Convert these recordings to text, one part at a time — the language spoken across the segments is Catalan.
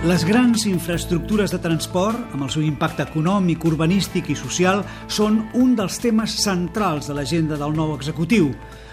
Les grans infraestructures de transport, amb el seu impacte econòmic, urbanístic i social, són un dels temes centrals de l'agenda del nou executiu.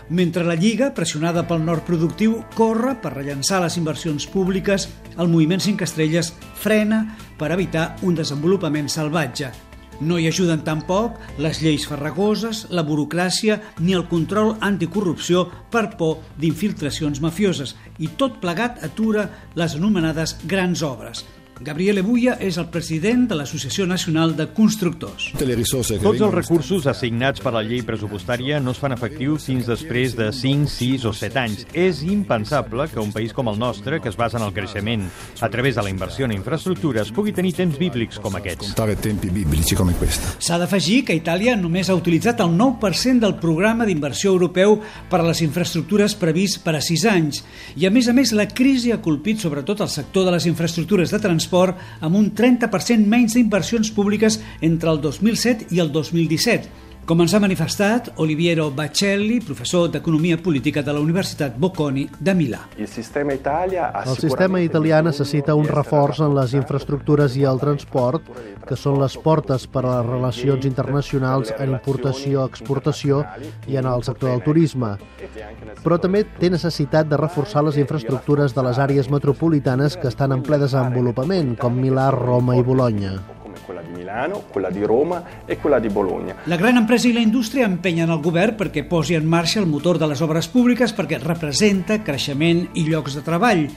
Mentre la Lliga, pressionada pel nord productiu, corre per rellençar les inversions públiques, el moviment 5 estrelles frena per evitar un desenvolupament salvatge. No hi ajuden tampoc les lleis farragoses, la burocràcia ni el control anticorrupció per por d'infiltracions mafioses. I tot plegat atura les anomenades grans obres – Gabriel Ebuya és el president de l'Associació Nacional de Constructors. Tots els recursos assignats per la llei pressupostària no es fan efectius fins després de 5, 6 o 7 anys. És impensable que un país com el nostre, que es basa en el creixement a través de la inversió en infraestructures, pugui tenir temps bíblics com aquests. S'ha d'afegir que Itàlia només ha utilitzat el 9% del programa d'inversió europeu per a les infraestructures previst per a 6 anys. I a més a més la crisi ha colpit sobretot el sector de les infraestructures de transport transport amb un 30% menys d'inversions públiques entre el 2007 i el 2017, com ens ha manifestat Oliviero Bacelli, professor d'Economia Política de la Universitat Bocconi de Milà. El sistema, Italia el sistema italià necessita un reforç en les infraestructures i el transport, que són les portes per a les relacions internacionals en importació-exportació i en el sector del turisme. Però també té necessitat de reforçar les infraestructures de les àrees metropolitanes que estan en ple desenvolupament, com Milà, Roma i Bologna Milano, quella di Roma e quella di Bologna. La gran empresa i la indústria empenyen el govern perquè posi en marxa el motor de les obres públiques perquè representa creixement i llocs de treball.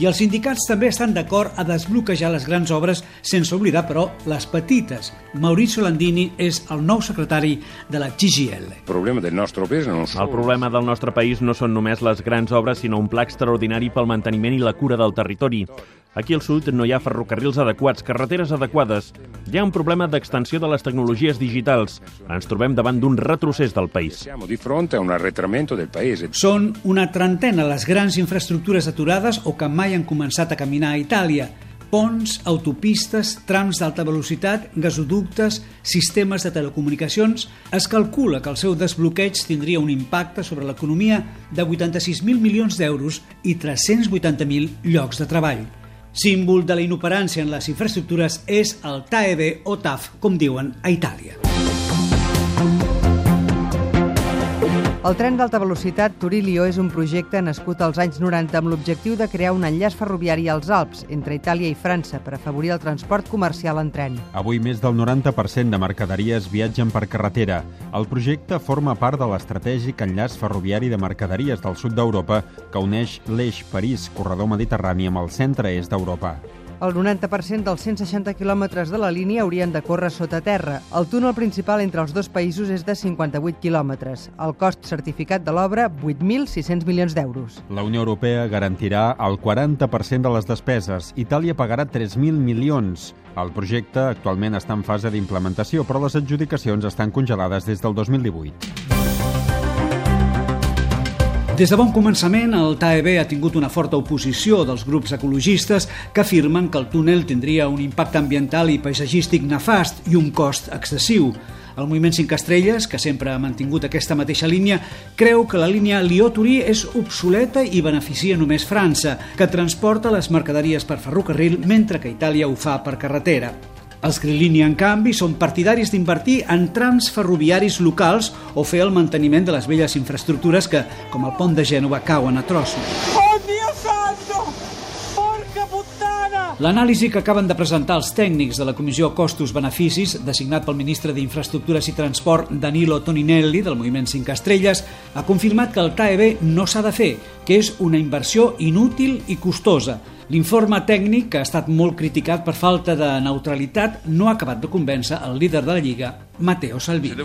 I els sindicats també estan d'acord a desbloquejar les grans obres sense oblidar, però, les petites. Maurizio Landini és el nou secretari de la CGL. El problema del nostre país no són... El problema del nostre país no són només les grans obres, sinó un pla extraordinari pel manteniment i la cura del territori. Aquí al sud no hi ha ferrocarrils adequats, carreteres adequades. Hi ha un problema d'extensió de les tecnologies digitals. Ens trobem davant d'un retrocés del país. Són una trentena les grans infraestructures aturades o que mai han començat a caminar a Itàlia. Ponts, autopistes, trams d'alta velocitat, gasoductes, sistemes de telecomunicacions... Es calcula que el seu desbloqueig tindria un impacte sobre l'economia de 86.000 milions d'euros i 380.000 llocs de treball. Símbol de la inoperància en les infraestructures és el TAEB o TAF, com diuen a Itàlia. El tren d'alta velocitat Turilio és un projecte nascut als anys 90 amb l'objectiu de crear un enllaç ferroviari als Alps, entre Itàlia i França, per afavorir el transport comercial en tren. Avui més del 90% de mercaderies viatgen per carretera. El projecte forma part de l'estratègic enllaç ferroviari de mercaderies del sud d'Europa que uneix l'eix París-Corredor Mediterrani amb el centre-est d'Europa. El 90% dels 160 quilòmetres de la línia haurien de córrer sota terra. El túnel principal entre els dos països és de 58 quilòmetres. El cost certificat de l'obra, 8.600 milions d'euros. La Unió Europea garantirà el 40% de les despeses. Itàlia pagarà 3.000 milions. El projecte actualment està en fase d'implementació, però les adjudicacions estan congelades des del 2018. Des de bon començament, el TAEB ha tingut una forta oposició dels grups ecologistes que afirmen que el túnel tindria un impacte ambiental i paisatgístic nefast i un cost excessiu. El moviment 5 estrelles, que sempre ha mantingut aquesta mateixa línia, creu que la línia Lió-Turí és obsoleta i beneficia només França, que transporta les mercaderies per ferrocarril mentre que Itàlia ho fa per carretera. Els Grillini, en canvi, són partidaris d'invertir en trams ferroviaris locals o fer el manteniment de les velles infraestructures que, com el pont de Gènova, cauen a trossos. Oh, Dio santo! L'anàlisi que acaben de presentar els tècnics de la Comissió Costos-Beneficis, designat pel ministre d'Infraestructures i Transport Danilo Toninelli, del Moviment 5 Estrelles, ha confirmat que el TAEB no s'ha de fer, que és una inversió inútil i costosa, L'informe tècnic, que ha estat molt criticat per falta de neutralitat, no ha acabat de convèncer el líder de la Lliga, Matteo Salvini.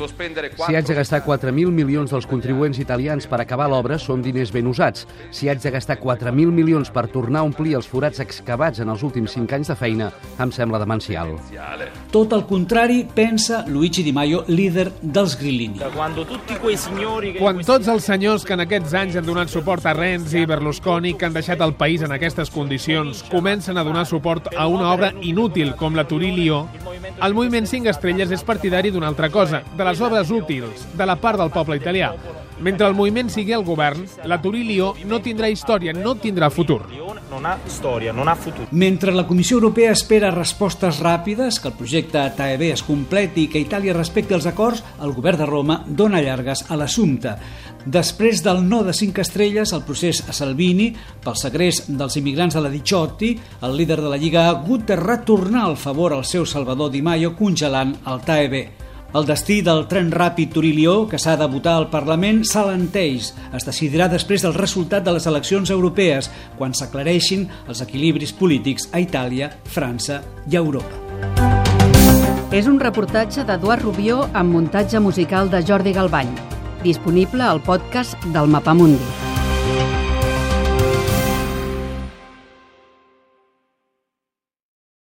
Si haig de gastar 4.000 milions dels contribuents italians per acabar l'obra, són diners ben usats. Si haig de gastar 4.000 milions per tornar a omplir els forats excavats en els últims 5 anys de feina, em sembla demencial. Tot el contrari pensa Luigi Di Maio, líder dels Grillini. Quan tots els senyors que en aquests anys han donat suport a Renzi i Berlusconi, que han deixat el país en aquestes condicions, comencen a donar suport a una obra inútil com la Turí-Lió, el moviment 5 estrelles és partidari d'una altra cosa, de les obres útils, de la part del poble italià. Mentre el moviment sigui al govern, la Turí-Lió no tindrà història, no tindrà futur. Non ha storia, non ha futur. Mentre la Comissió Europea espera respostes ràpides, que el projecte TAEB es completi i que Itàlia respecti els acords, el govern de Roma dona llargues a l'assumpte. Després del no de cinc estrelles, el procés a Salvini, pel segrest dels immigrants de la Diciotti, el líder de la Lliga ha hagut de retornar el favor al seu Salvador Di Maio congelant el TAEB. El destí del tren ràpid Turilió, que s'ha de votar al Parlament, s'alenteix. Es decidirà després del resultat de les eleccions europees, quan s'aclareixin els equilibris polítics a Itàlia, França i Europa. És un reportatge d'Eduard Rubió amb muntatge musical de Jordi Galbany disponible al podcast del Mapamundi.